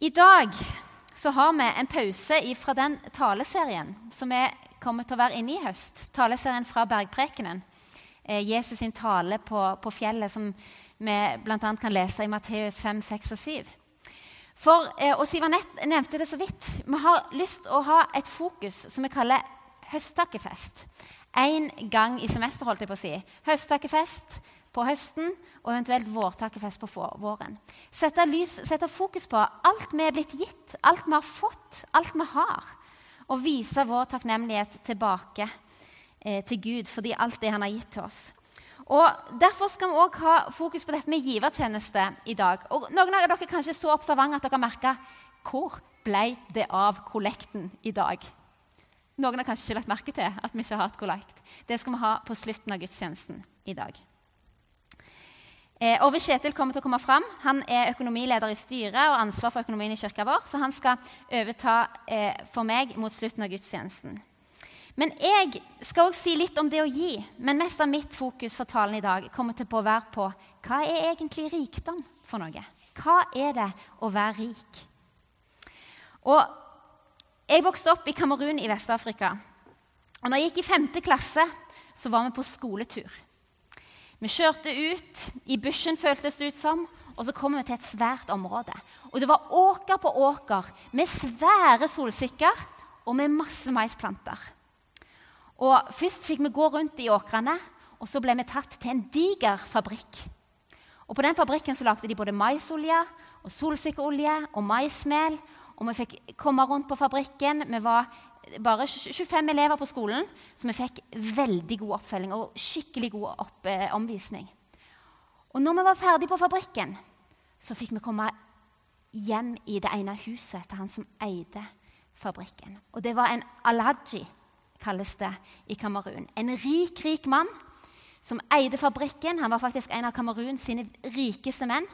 I dag så har vi en pause fra den taleserien som vi kommer til å være inne i høst. Taleserien fra Bergprekenen. Eh, Jesus sin tale på, på fjellet, som vi bl.a. kan lese i Matteus 5, 6 og 7. For, eh, og Siv Anette nevnte det så vidt. Vi har lyst til å ha et fokus som vi kaller høsttakkefest. Én gang i semester, holdt jeg på å si. Høsttakkefest på høsten og eventuelt vårtakkefest på våren. Sette, lys, sette fokus på alt vi er blitt gitt, alt vi har fått, alt vi har. Og vise vår takknemlighet tilbake eh, til Gud fordi alt det han har gitt til oss. Og Derfor skal vi òg ha fokus på dette med givertjeneste i dag. Og Noen av dere er kanskje så observante at dere merka hvor ble det av kollekten i dag? Noen har kanskje ikke lagt merke til at vi ikke har hatt kollekt. Det skal vi ha på slutten av gudstjenesten i dag. Eh, Ove Kjetil kommer til å komme fram. Han er økonomileder i styret og ansvar for økonomien i kirka vår, så han skal overta eh, for meg mot slutten av gudstjenesten. Men jeg skal også si litt om det å gi, men mest av mitt fokus for talen i dag kommer til å være på hva er egentlig rikdom for noe? Hva er det å være rik? Og Jeg vokste opp i Kamerun i Vest-Afrika. Og når jeg gikk i femte klasse, så var vi på skoletur. Vi kjørte ut i bushen, føltes det ut som, og så kom vi til et svært område. Og det var åker på åker med svære solsikker og med masse maisplanter. Og Først fikk vi gå rundt i åkrene, og så ble vi tatt til en diger fabrikk. Og På den fabrikken så lagde de både maisolje, og solsikkeolje og maismel. Og vi fikk komme rundt på fabrikken. Vi var bare 25 elever på skolen, så vi fikk veldig god oppfølging og skikkelig god opp, eh, omvisning. Og når vi var ferdig på fabrikken, så fikk vi komme hjem i det ene huset til han som eide fabrikken. Og det var en alaji, kalles det i Kamerun. En rik, rik mann som eide fabrikken. Han var faktisk en av Kamerun sine rikeste menn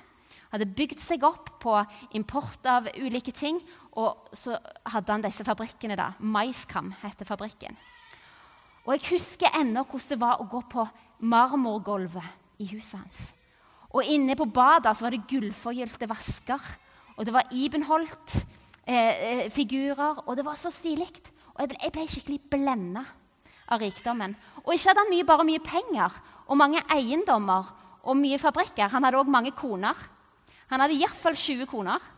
hadde bygd seg opp på import av ulike ting. Og så hadde han disse fabrikkene. da. Maiskam heter fabrikken. Og Jeg husker ennå hvordan det var å gå på marmorgulvet i huset hans. Og Inne på badet var det gullforgylte vasker, og det var Ibenholt-figurer. eh, figurer, og det var så stilig. Og jeg ble, jeg ble skikkelig blenda av rikdommen. Og ikke hadde han mye, bare mye penger og mange eiendommer og mye fabrikker. Han hadde òg mange koner. Han hadde iallfall 20 koner.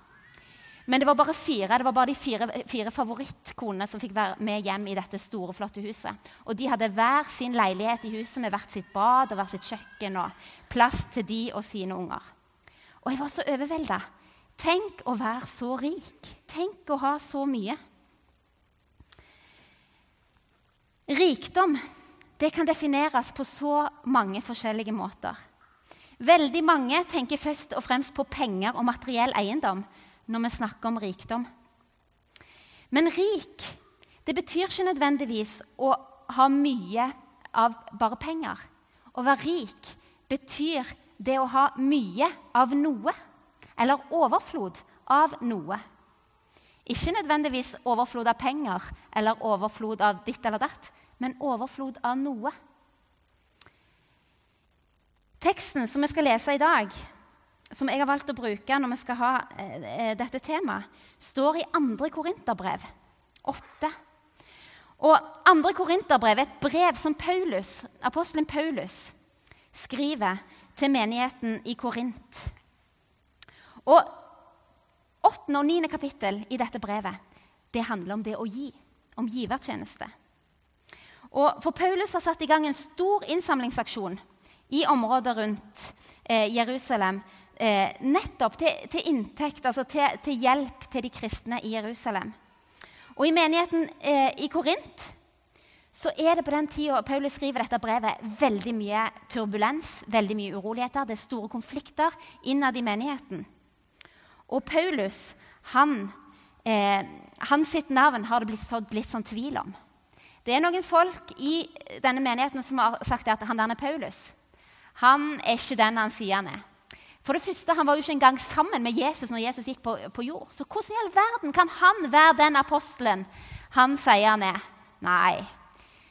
Men det var bare fire det var bare de fire, fire favorittkonene som fikk være med hjem i dette store, flotte huset. Og De hadde hver sin leilighet i huset med hvert sitt bad og hvert sitt kjøkken. og Plass til de og sine unger. Og jeg var så overvelda. Tenk å være så rik. Tenk å ha så mye. Rikdom det kan defineres på så mange forskjellige måter. Veldig mange tenker først og fremst på penger og materiell eiendom når vi snakker om rikdom. Men rik det betyr ikke nødvendigvis å ha mye av bare penger. Å være rik betyr det å ha mye av noe, eller overflod av noe. Ikke nødvendigvis overflod av penger eller overflod av ditt eller datt, men overflod av noe. Teksten som vi skal lese i dag, som jeg har valgt å bruke når vi skal ha eh, dette temaet, står i 2. Korinterbrev 8. Og 2. Korinterbrev er et brev som Paulus, apostelen Paulus skriver til menigheten i Korint. Og 8. og 9. kapittel i dette brevet det handler om det å gi, om givertjeneste. Og for Paulus har satt i gang en stor innsamlingsaksjon i området rundt eh, Jerusalem. Eh, nettopp til, til inntekt, altså til, til, hjelp til de kristne i Jerusalem. Og i menigheten eh, i Korint så er det på den tida Paulus skriver dette brevet, veldig mye turbulens, veldig mye uroligheter. Det er store konflikter innad i menigheten. Og Paulus, han, eh, hans sitt navn har det blitt sådd litt sånn tvil om. Det er noen folk i denne menigheten som har sagt at han der er Paulus. Han er ikke den han sier han er. For det første, Han var jo ikke engang sammen med Jesus når Jesus gikk på, på jord. Så hvordan i all verden kan han være den apostelen han sier han er? Nei.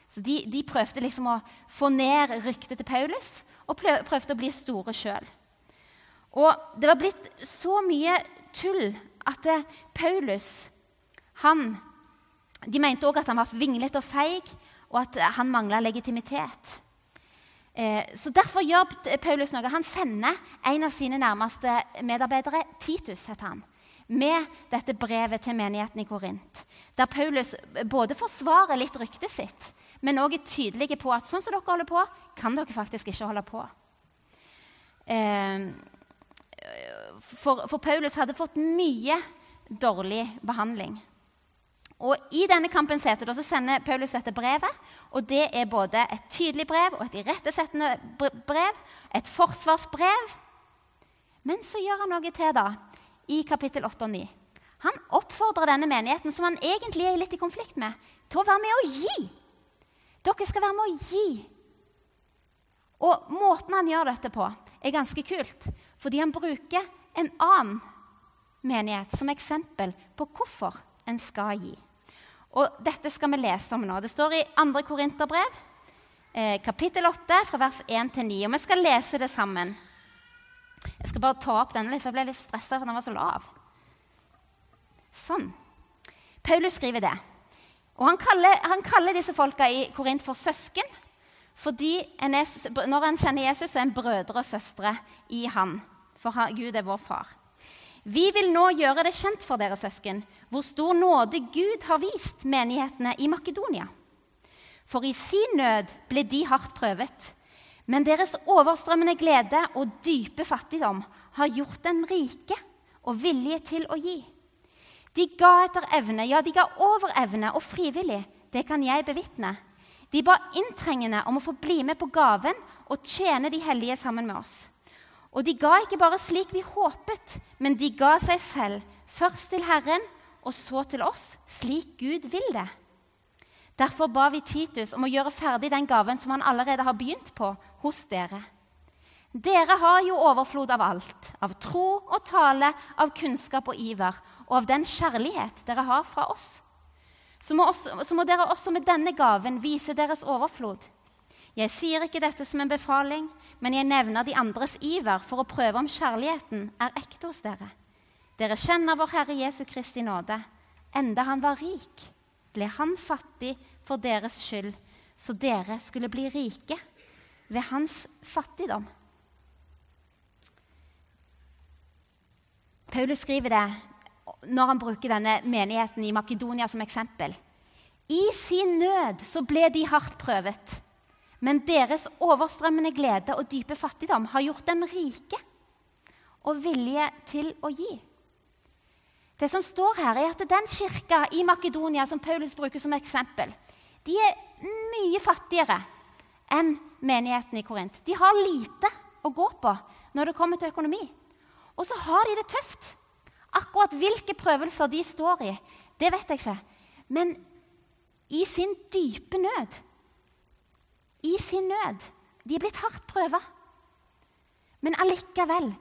Så de, de prøvde liksom å få ned ryktet til Paulus og prøvde å bli store sjøl. Og det var blitt så mye tull at eh, Paulus han, De mente òg at han var vinglete og feig, og at han mangla legitimitet. Eh, så Derfor gjør Paulus noe. Han sender en av sine nærmeste medarbeidere, Titus, heter han, med dette brevet til menigheten i Korint. Der Paulus både forsvarer litt ryktet sitt, men òg er tydelig på at sånn som dere holder på, kan dere faktisk ikke holde på. Eh, for, for Paulus hadde fått mye dårlig behandling. Og I denne kampen heter så sender Paulus dette brevet. og Det er både et tydelig brev og et irettesettende brev, et forsvarsbrev. Men så gjør han noe til da, i kapittel 8 og 9. Han oppfordrer denne menigheten, som han egentlig er litt i konflikt med, til å være med å gi. Dere skal være med å gi. Og måten han gjør dette på, er ganske kult. Fordi han bruker en annen menighet som eksempel på hvorfor en skal gi. Og Dette skal vi lese om nå. Det står i 2. Korinterbrev, eh, kapittel 8, fra vers 1 til 9. Og vi skal lese det sammen. Jeg skal bare ta opp denne litt, for jeg ble litt stressa for den var så lav. Sånn. Paulus skriver det. Og han kaller, han kaller disse folka i Korint for søsken. Fordi en er, når en kjenner Jesus, så er en brødre og søstre i han. For Gud er vår far. Vi vil nå gjøre det kjent for dere søsken hvor stor nåde Gud har vist menighetene i Makedonia. For i sin nød ble de hardt prøvet. Men deres overstrømmende glede og dype fattigdom har gjort dem rike og villige til å gi. De ga etter evne, ja, de ga over evne og frivillig. Det kan jeg bevitne. De ba inntrengende om å få bli med på gaven og tjene de hellige sammen med oss. Og de ga ikke bare slik vi håpet, men de ga seg selv, først til Herren og så til oss, slik Gud vil det. Derfor ba vi Titus om å gjøre ferdig den gaven som han allerede har begynt på hos dere. Dere har jo overflod av alt, av tro og tale, av kunnskap og iver, og av den kjærlighet dere har fra oss. Så må, også, så må dere også med denne gaven vise deres overflod. Jeg sier ikke dette som en befaling, men jeg nevner de andres iver for å prøve om kjærligheten er ekte hos dere. Dere kjenner vår Herre Jesu Kristi nåde. Enda han var rik, ble han fattig for deres skyld, så dere skulle bli rike ved hans fattigdom. Paulus skriver det når han bruker denne menigheten i Makedonia som eksempel. I sin nød så ble de hardt prøvet. Men deres overstrømmende glede og dype fattigdom har gjort dem rike og vilje til å gi. Det som står her, er at den kirka i Makedonia som Paulus bruker som eksempel, de er mye fattigere enn menigheten i Korint. De har lite å gå på når det kommer til økonomi. Og så har de det tøft. Akkurat hvilke prøvelser de står i, det vet jeg ikke. Men i sin dype nød i sin nød. De er blitt hardt prøva. Men allikevel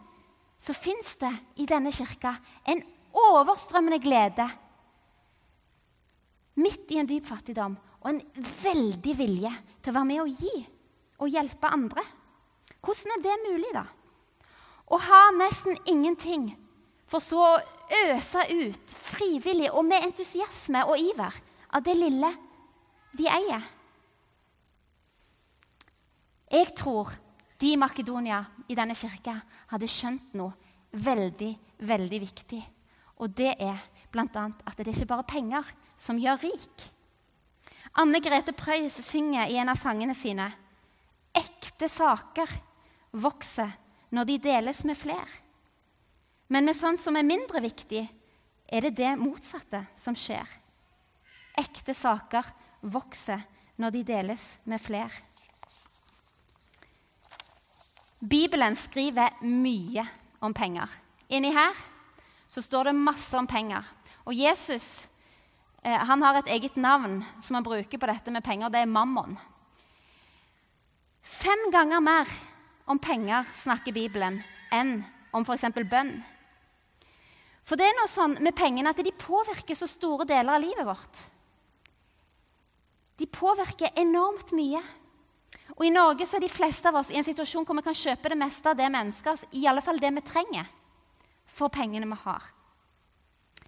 så fins det i denne kirka en overstrømmende glede midt i en dyp fattigdom og en veldig vilje til å være med og gi og hjelpe andre. Hvordan er det mulig, da? Å ha nesten ingenting, for så å øse ut frivillig og med entusiasme og iver av det lille de eier. Jeg tror de i Makedonia, i denne kirka, hadde skjønt noe veldig, veldig viktig. Og det er bl.a. at det er ikke bare penger som gjør rik. Anne Grete Preus synger i en av sangene sine ekte saker vokser når de deles med fler. Men med sånn som er mindre viktig, er det det motsatte som skjer. Ekte saker vokser når de deles med fler. Bibelen skriver mye om penger. Inni her så står det masse om penger. Og Jesus eh, han har et eget navn som han bruker på dette med penger. Det er mammon. Fem ganger mer om penger snakker Bibelen enn om f.eks. bønn. For det er noe sånn med pengene at de påvirker så store deler av livet vårt. De påvirker enormt mye. Og I Norge så er de fleste av oss i en situasjon hvor vi kan kjøpe det meste av det oss, i alle fall det vi trenger, for pengene vi har.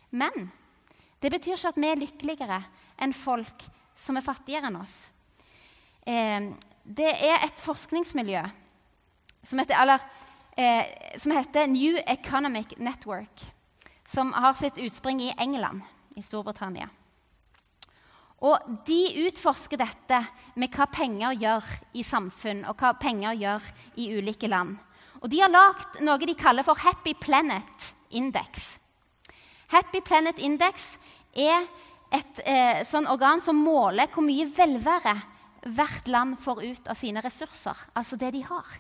Men det betyr ikke at vi er lykkeligere enn folk som er fattigere enn oss. Eh, det er et forskningsmiljø som heter, eller, eh, som heter New Economic Network, som har sitt utspring i England, i Storbritannia. Og De utforsker dette med hva penger gjør i samfunn, og hva penger gjør i ulike land. Og De har lagd noe de kaller for Happy Planet Index. Happy Planet Index er et eh, sånn organ som måler hvor mye velvære hvert land får ut av sine ressurser, altså det de har.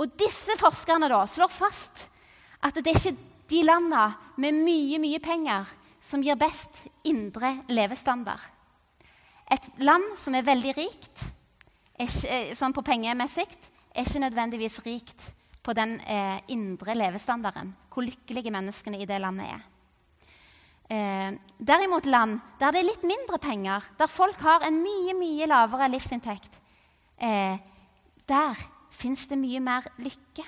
Og disse forskerne da slår fast at det er ikke de landene med mye, mye penger som gir best indre levestandard. Et land som er veldig rikt ikke, eh, sånn på pengemessig, er ikke nødvendigvis rikt på den eh, indre levestandarden. Hvor lykkelige menneskene i det landet er. Eh, derimot land der det er litt mindre penger, der folk har en mye mye lavere livsinntekt, eh, der fins det mye mer lykke.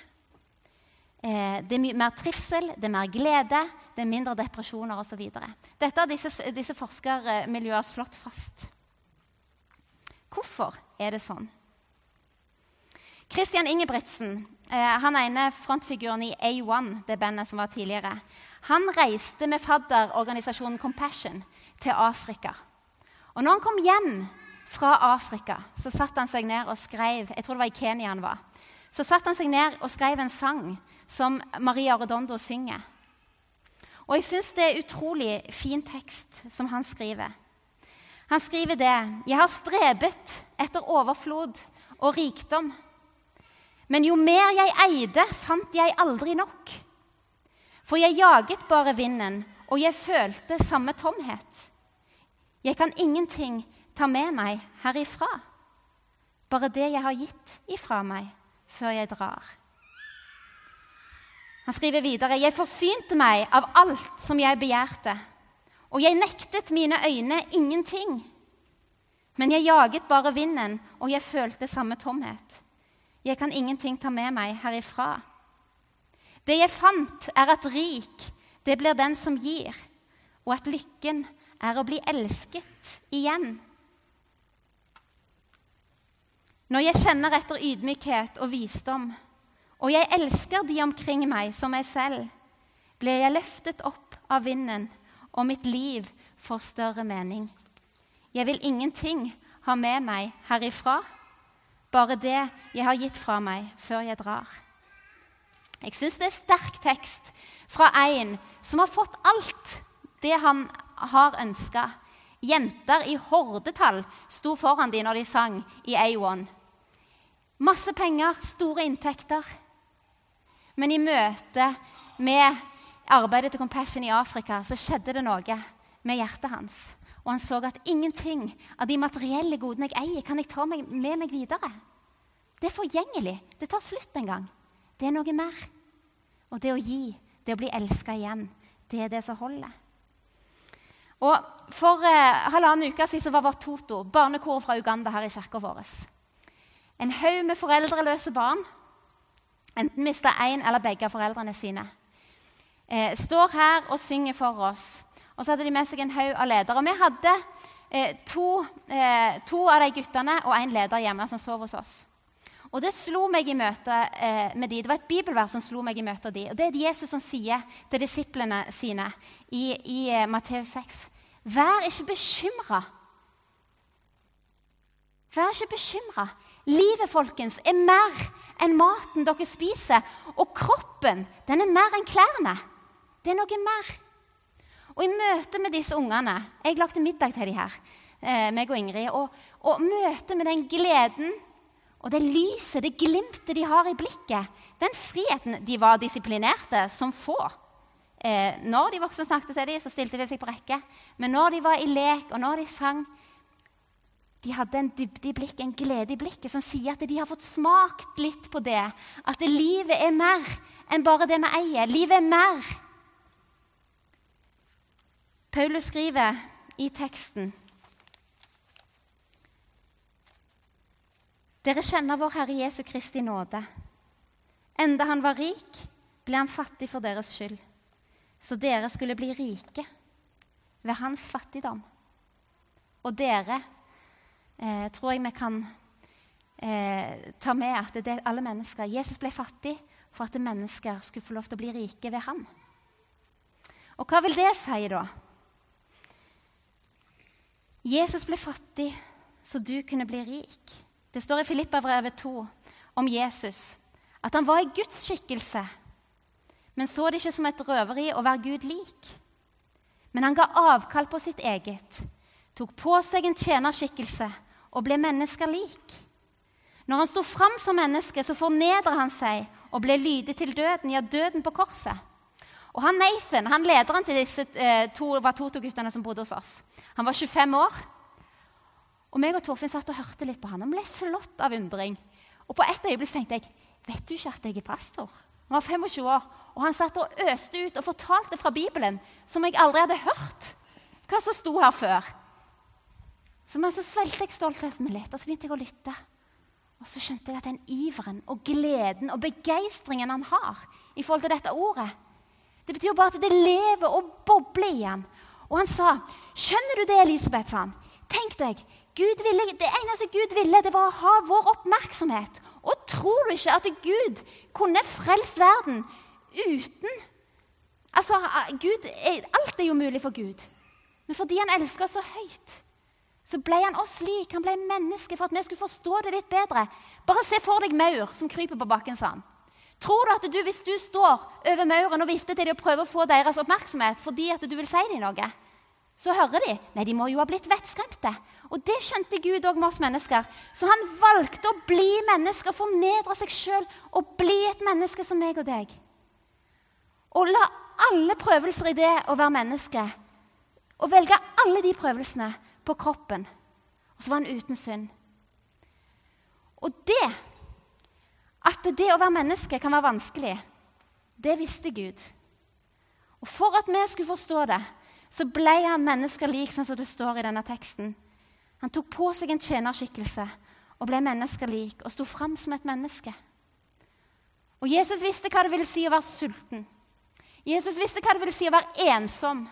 Eh, det er mye mer trivsel, det er mer glede, det er mindre depresjoner osv. Dette har disse, disse forskermiljøene slått fast. Hvorfor er det sånn? Christian Ingebrigtsen, eh, han ene frontfiguren i A1, det bandet som var tidligere, han reiste med fadderorganisasjonen Compassion til Afrika. Og når han kom hjem fra Afrika, så satte han seg ned og skrev Jeg tror det var i Kenya han var. Så satte han seg ned og skrev en sang som Maria Redondo synger. Og jeg syns det er utrolig fin tekst som han skriver. Han skriver det. Jeg har strebet etter overflod og rikdom. Men jo mer jeg eide, fant jeg aldri nok. For jeg jaget bare vinden, og jeg følte samme tomhet. Jeg kan ingenting ta med meg herifra, bare det jeg har gitt ifra meg før jeg drar. Han skriver videre.: Jeg forsynte meg av alt som jeg begjærte, og jeg nektet mine øyne ingenting. Men jeg jaget bare vinden, og jeg følte samme tomhet. Jeg kan ingenting ta med meg herifra. Det jeg fant, er at rik, det blir den som gir, og at lykken er å bli elsket igjen. Når jeg kjenner etter ydmykhet og visdom, og jeg elsker de omkring meg som meg selv, ble jeg løftet opp av vinden, og mitt liv får større mening. Jeg vil ingenting ha med meg herifra, bare det jeg har gitt fra meg før jeg drar. Jeg syns det er sterk tekst fra en som har fått alt det han har ønska. Jenter i hordetall sto foran dem når de sang i A1. Masse penger, store inntekter. Men i møte med arbeidet til Compassion i Afrika så skjedde det noe med hjertet hans. Og han så at ingenting av de materielle godene jeg eier, kan jeg ta med meg videre. Det er forgjengelig. Det tar slutt en gang. Det er noe mer. Og det å gi, det å bli elska igjen, det er det som holder. Og For eh, halvannen uke siden var vårt Toto, barnekoret fra Uganda, her i kirka vår. En haug med foreldreløse barn enten mista én eller begge foreldrene sine, eh, står her og synger for oss. Og så hadde de med seg en haug av ledere. Og vi hadde eh, to, eh, to, av de guttene og en leder hjemme som sov hos oss. Og Det slo meg i møte eh, med de. Det var et bibelvers som slo meg i møte med de. Og Det er det Jesus som sier til disiplene sine i, i eh, Matteus 6.: Vær ikke bekymra. Vær ikke bekymra. Livet folkens, er mer enn maten dere spiser. Og kroppen den er mer enn klærne. Det er noe mer. Og i møte med disse ungene Jeg lagde middag til dem her, eh, meg og Ingrid. Og, og møte med den gleden og det lyset, det glimtet de har i blikket, den friheten De var disiplinerte som få. Eh, når de voksne snakket til dem, så stilte de seg på rekke. Men når de var i lek, og når de sang, de hadde en dybde i blikket, en glede i blikket, som sier at de har fått smakt litt på det. At livet er mer enn bare det vi eier. Livet er mer. Paulus skriver i teksten Dere kjenner vår Herre Jesu Kristi nåde. Enda han var rik, ble han fattig for deres skyld. så dere skulle bli rike ved hans fattigdom. Og dere eh, tror jeg vi kan eh, ta med at det er alle mennesker Jesus ble fattig for at mennesker skulle få lov til å bli rike ved han. Og hva vil det si, da? Jesus ble fattig så du kunne bli rik. Det står i Filippabrevet 2 om Jesus at han var i Guds skikkelse, men så det ikke som et røveri å være Gud lik. Men han ga avkall på sitt eget, tok på seg en tjenerskikkelse og ble mennesker lik. Når han sto fram som menneske, så fornedret han seg og ble lydig til døden, ja, døden på korset. Og han Nathan, han lederen til disse eh, to Watoto-guttene som bodde hos oss, han var 25 år. Og meg og Torfinn satt og hørte litt på han og ble slått av undring. Og på et øyeblikk tenkte jeg vet du ikke at jeg er pastor? Han var 25 år, og han satt og øste ut og fortalte fra Bibelen som jeg aldri hadde hørt hva som sto her før. Så, men så svelget jeg stoltheten min litt, og så begynte jeg å lytte. Og så skjønte jeg at den iveren og gleden og begeistringen han har i forhold til dette ordet, det betyr bare at det lever og bobler igjen. Og han sa, 'Skjønner du det, Elisabeth?' sa han. Tenk deg, ville, Det eneste Gud ville, det var å ha vår oppmerksomhet. Og tror du ikke at Gud kunne frelst verden uten Altså, Gud, Alt er jo mulig for Gud. Men fordi han elsker oss så høyt, så ble han oss lik. Han ble menneske for at vi skulle forstå det litt bedre. Bare se for deg maur som kryper på bakken, sa han. Tror du at du, hvis du står over mauren og vifter til dem og prøver å få deres oppmerksomhet fordi at du vil si dem noe, så hører de? Nei, de må jo ha blitt vettskremte. Og det skjønte Gud òg med oss mennesker. Så han valgte å bli menneske, fornedre seg sjøl og bli et menneske som meg og deg. Og la alle prøvelser i det å være menneske og velge alle de prøvelsene på kroppen. Og så var han uten synd. Og det, at det å være menneske kan være vanskelig, det visste Gud. Og for at vi skulle forstå det, så ble han mennesker lik, sånn som det står i denne teksten. Han tok på seg en tjenerskikkelse og ble menneskelik og sto fram som et menneske. Og Jesus visste hva det ville si å være sulten. Jesus visste hva det ville si å være ensom.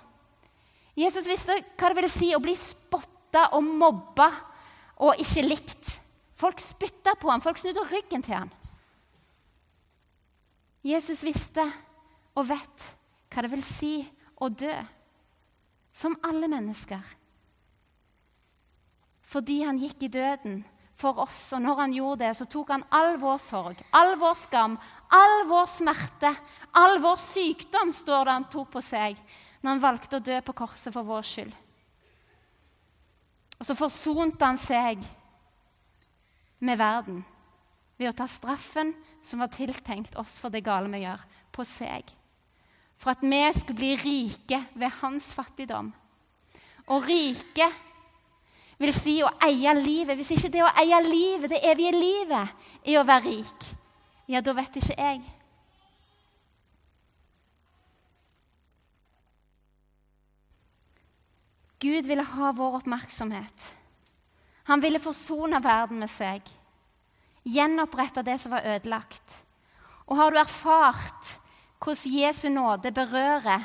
Jesus visste hva det ville si å bli spotta og mobba og ikke likt. Folk spytta på ham, folk snudde ryggen til ham. Jesus visste og vet hva det vil si å dø, som alle mennesker fordi han gikk i døden for oss. Og når han gjorde det, så tok han all vår sorg, all vår skam, all vår smerte, all vår sykdom, står det han tok på seg når han valgte å dø på korset for vår skyld. Og så forsonte han seg med verden ved å ta straffen som var tiltenkt oss for det gale vi gjør, på seg. For at vi skulle bli rike ved hans fattigdom. Og rike vil si å eie livet. Hvis ikke det å eie livet, det evige livet, er å være rik, ja, da vet ikke jeg. Gud ville ha vår oppmerksomhet. Han ville forsone verden med seg. Gjenopprette det som var ødelagt. Og har du erfart hvordan Jesu nåde berører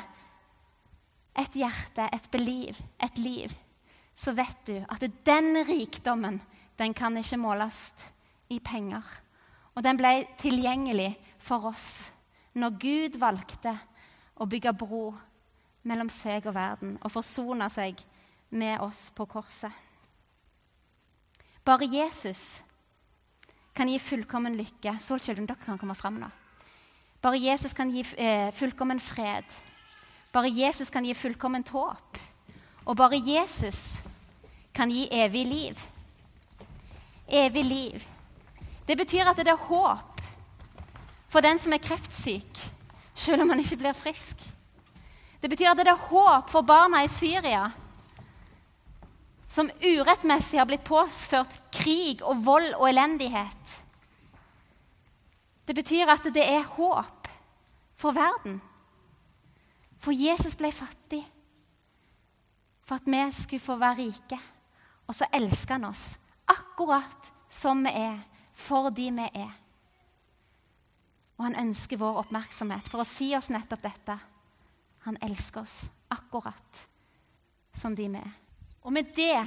et hjerte, et beliv, et liv? så vet du at den rikdommen den kan ikke måles i penger. Og den ble tilgjengelig for oss når Gud valgte å bygge bro mellom seg og verden og forsone seg med oss på korset. Bare Jesus kan gi fullkommen lykke. Solkjølven, dere kan komme fram nå. Bare Jesus kan gi eh, fullkommen fred. Bare Jesus kan gi fullkomment håp. Og bare Jesus kan gi evig liv. Evig liv. Det betyr at det er håp for den som er kreftsyk, selv om han ikke blir frisk. Det betyr at det er håp for barna i Syria, som urettmessig har blitt påført krig og vold og elendighet. Det betyr at det er håp for verden. For Jesus ble fattig for at vi skulle få være rike. Og så elsker han oss akkurat som vi er, for de vi er. Og han ønsker vår oppmerksomhet for å si oss nettopp dette. Han elsker oss akkurat som de vi er. Og med det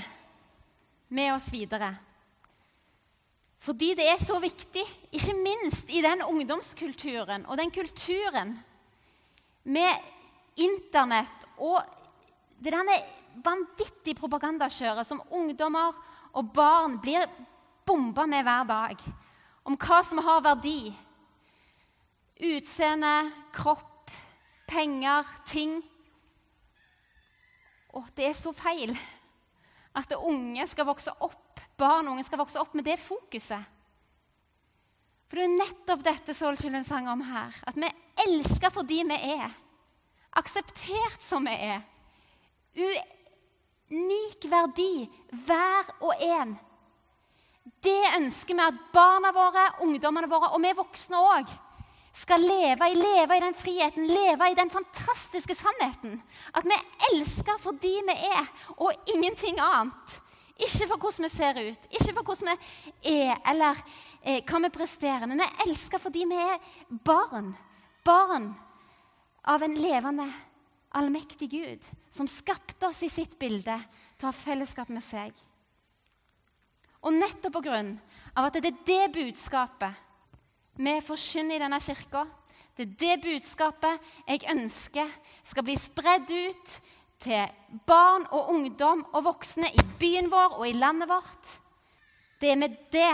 med oss videre. Fordi det er så viktig, ikke minst i den ungdomskulturen og den kulturen med Internett og det denne vanvittige propagandakjøret som ungdommer og barn blir bomba med hver dag, om hva som har verdi. Utseende, kropp, penger, ting. Og det er så feil at unge skal vokse opp, barn og unge skal vokse opp med det fokuset. For det er nettopp dette Solkjellund sang om her. At vi elsker fordi vi er. Akseptert som vi er. Unik verdi, hver og en. Det ønsker vi at barna våre, ungdommene våre og vi voksne òg skal leve i, leve i den friheten, leve i den fantastiske sannheten. At vi elsker fordi vi er, og ingenting annet. Ikke for hvordan vi ser ut, ikke for hvordan vi er, eller eh, hva vi presterer. Men vi elsker fordi vi er barn. Barn av en levende, allmektig Gud som skapte oss i sitt bilde til å ha fellesskap med seg. Og nettopp på grunn av at det er det budskapet vi forkynner i denne kirka, det er det budskapet jeg ønsker skal bli spredd ut til barn og ungdom og voksne i byen vår og i landet vårt. Det er med det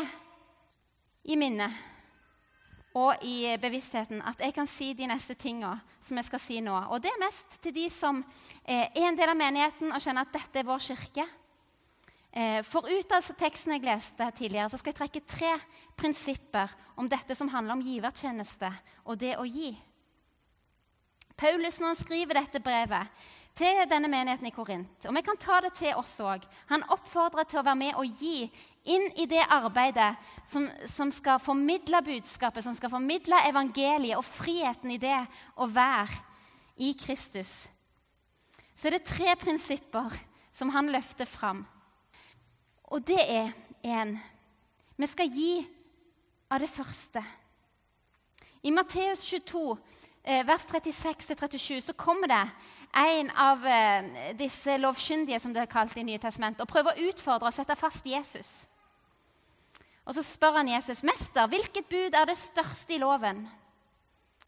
i minnet og i bevisstheten at jeg kan si de neste tinga som jeg skal si nå. Og det er mest til de som er en del av menigheten og kjenner at dette er vår kirke. Eh, for ut av teksten jeg leste tidligere, så skal jeg trekke tre prinsipper om dette som handler om givertjeneste og det å gi. Paulus når han skriver dette brevet til denne menigheten i Korint, og vi kan ta det til oss òg Han oppfordrer til å være med og gi inn i det arbeidet som, som, skal formidle budskapet, som skal formidle evangeliet og friheten i det å være i Kristus. Så er det tre prinsipper som han løfter fram. Og det er én Vi skal gi av det første. I Matteus 22, eh, vers 36-37, så kommer det en av eh, disse lovkyndige som det er kalt i Nye Testament, og prøver å utfordre og sette fast Jesus. Og Så spør han Jesus, 'Mester, hvilket bud er det største i loven?'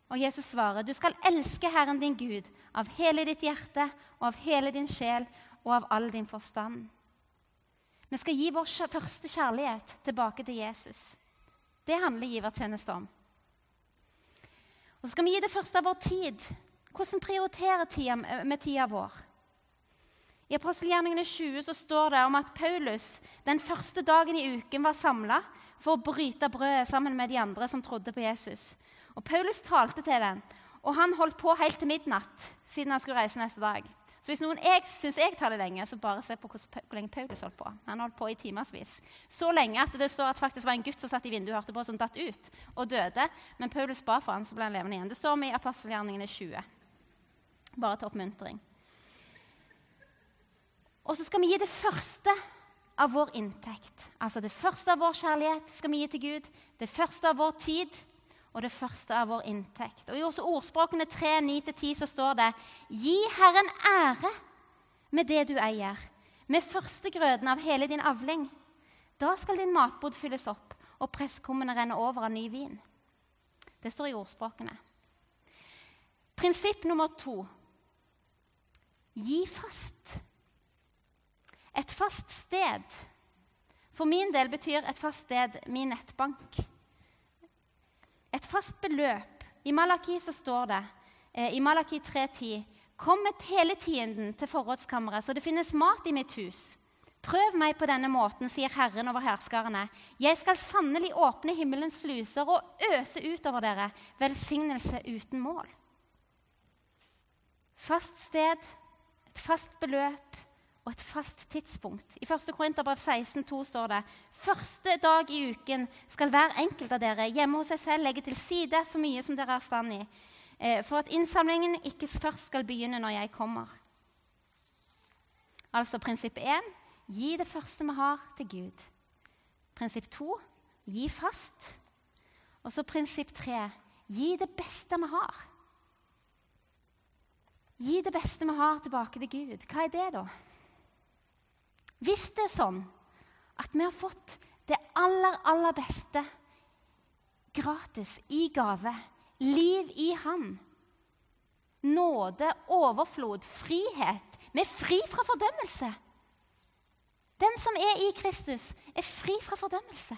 Og Jesus svarer, 'Du skal elske Herren din Gud av hele ditt hjerte og av hele din sjel og av all din forstand.' Vi skal gi vår første kjærlighet tilbake til Jesus. Det handler givertjeneste om. Og så skal vi gi det første av vår tid. Hvordan prioriterer tida med tida vår? I apostelgjerningene 20 så står det om at Paulus den første dagen i uken var samla for å bryte brødet sammen med de andre som trodde på Jesus. Og Paulus talte til den, og han holdt på helt til midnatt siden han skulle reise neste dag. Så hvis noen jeg syns jeg tar det lenge, så bare se på hvor, lenge Paulus holdt på. Han holdt på i timevis. Så lenge at det står at faktisk var en gutt som satt i vinduet og hørte på, som datt ut og døde. Men Paulus ba for ham, så ble han levende igjen. Det står med i apostelgjerningene 20. Bare til oppmuntring. Og så skal vi gi det første av vår inntekt. Altså det første av vår kjærlighet skal vi gi til Gud. Det første av vår tid og det første av vår inntekt. Og I ordspråkene 3, 9-10 så står det Gi Herren ære med det du eier, med førstegrøden av hele din avling. Da skal din matbod fylles opp, og presskummene renne over av ny vin. Det står i ordspråkene. Prinsipp nummer to gi fast. Et fast sted. For min del betyr et fast sted min nettbank et fast beløp. I Malaki så står det eh, i Malaki 3.10.: Kom med hele tienden til forrådskammeret, så det finnes mat i mitt hus. Prøv meg på denne måten, sier Herren over herskarene. Jeg skal sannelig åpne himmelens sluser og øse utover dere velsignelse uten mål. Fast sted, et fast beløp, og et fast tidspunkt. I 1. Korinterbrev 16,2 står det første dag i uken skal hver enkelt av dere hjemme hos seg selv legge til side så mye som dere er stand i, eh, for at innsamlingen ikke først skal begynne når jeg kommer. Altså prinsipp 1 gi det første vi har, til Gud. Prinsipp 2 gi fast. Og så prinsipp 3 gi det beste vi har. Gi det beste vi har, tilbake til Gud. Hva er det, da? Hvis det er sånn at vi har fått det aller, aller beste gratis, i gave, liv i Han, nåde, overflod, frihet Vi er fri fra fordømmelse. Den som er i Kristus, er fri fra fordømmelse.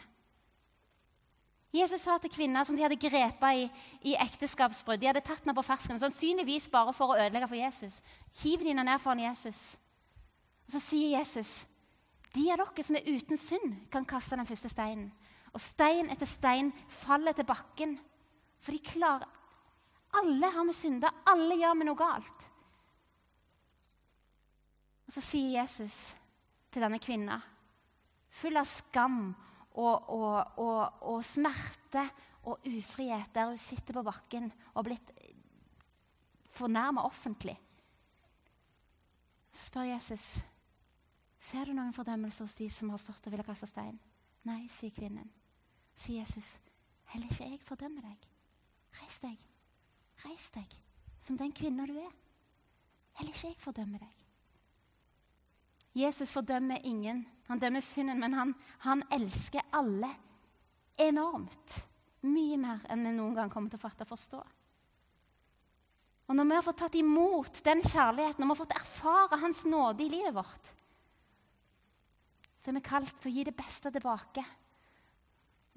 Jesus sa til kvinner som de hadde grepet i, i ekteskapsbrudd De hadde tatt henne på fersken, sannsynligvis bare for å ødelegge for Jesus. Hiv dine ned foran Jesus. Og Så sier Jesus, de av dere som er uten synd, kan kaste den første steinen. Og stein etter stein faller til bakken. For de klarer Alle har vi synda. Alle gjør vi noe galt. Og Så sier Jesus til denne kvinna, full av skam og, og, og, og smerte og ufrihet, der hun sitter på bakken og har blitt fornærma offentlig. Så spør Jesus ser du noen fordømmelse hos de som har stått og ville kaste stein. Nei, sier kvinnen. Sier Jesus, heller ikke jeg fordømmer deg. Reis deg. Reis deg, som den kvinna du er. Heller ikke jeg fordømmer deg. Jesus fordømmer ingen. Han dømmer synden, men han, han elsker alle enormt. Mye mer enn vi noen gang kommer til å fatte og forstå. Og Når vi har fått tatt imot den kjærligheten, når vi har fått erfare Hans nåde i livet vårt, så er vi kalt til å gi det beste tilbake.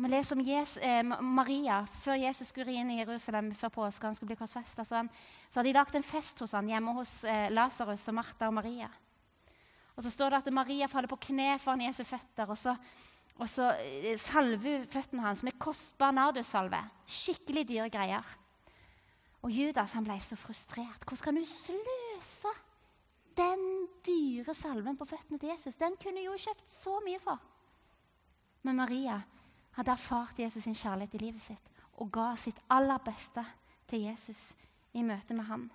Vi leser om Jesus, eh, Maria før Jesus skulle inn i Jerusalem før påske. han skulle bli korsfestet, så, så hadde de lagd en fest hos han hjemme hos eh, Lasarus og Martha og Maria. Og så står det at Maria faller på kne foran Jesu føtter. og så, og så eh, salver hun føttene hans med kostbar nardussalve. Skikkelig dyre greier. Og Judas han ble så frustrert. Hvordan kan du sløse den dyre salven på føttene til Jesus? Den kunne jo kjøpt så mye for. Men Maria hadde erfart Jesus sin kjærlighet i livet sitt og ga sitt aller beste til Jesus i møte med han.